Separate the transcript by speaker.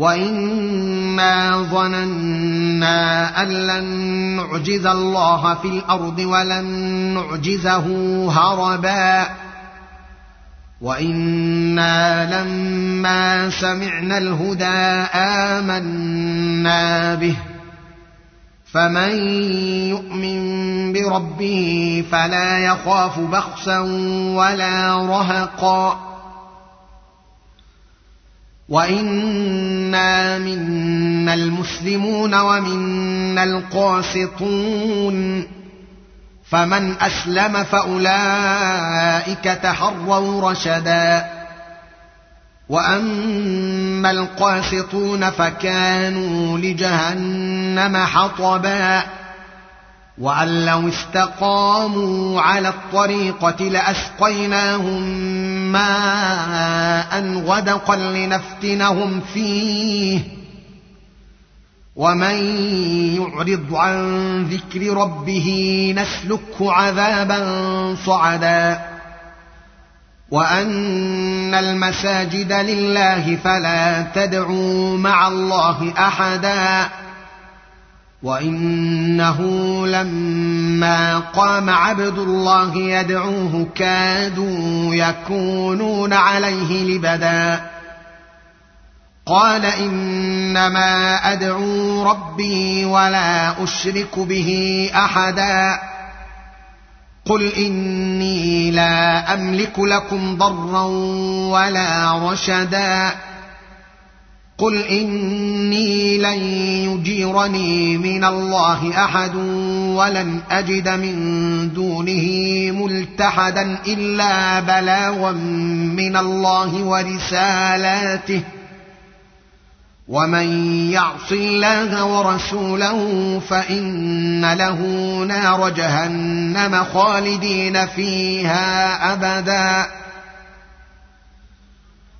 Speaker 1: وانا ظننا ان لن نعجز الله في الأرض ولن نعجزه هربا وأنا لما سمعنا الهدى امنا به فمن يؤمن بربه فلا يخاف بخسا ولا رهقا وانا منا المسلمون ومنا القاسطون فمن اسلم فاولئك تحروا رشدا واما القاسطون فكانوا لجهنم حطبا وأن لو استقاموا على الطريقة لأسقيناهم ماء غدقا لنفتنهم فيه. ومن يعرض عن ذكر ربه نسلكه عذابا صعدا. وأن المساجد لله فلا تدعوا مع الله احدا. وانه لما قام عبد الله يدعوه كادوا يكونون عليه لبدا قال انما ادعو ربي ولا اشرك به احدا قل اني لا املك لكم ضرا ولا رشدا قل إني لن يجيرني من الله أحد ولن أجد من دونه ملتحدا إلا بلاغا من الله ورسالاته ومن يعص الله ورسوله فإن له نار جهنم خالدين فيها أبدا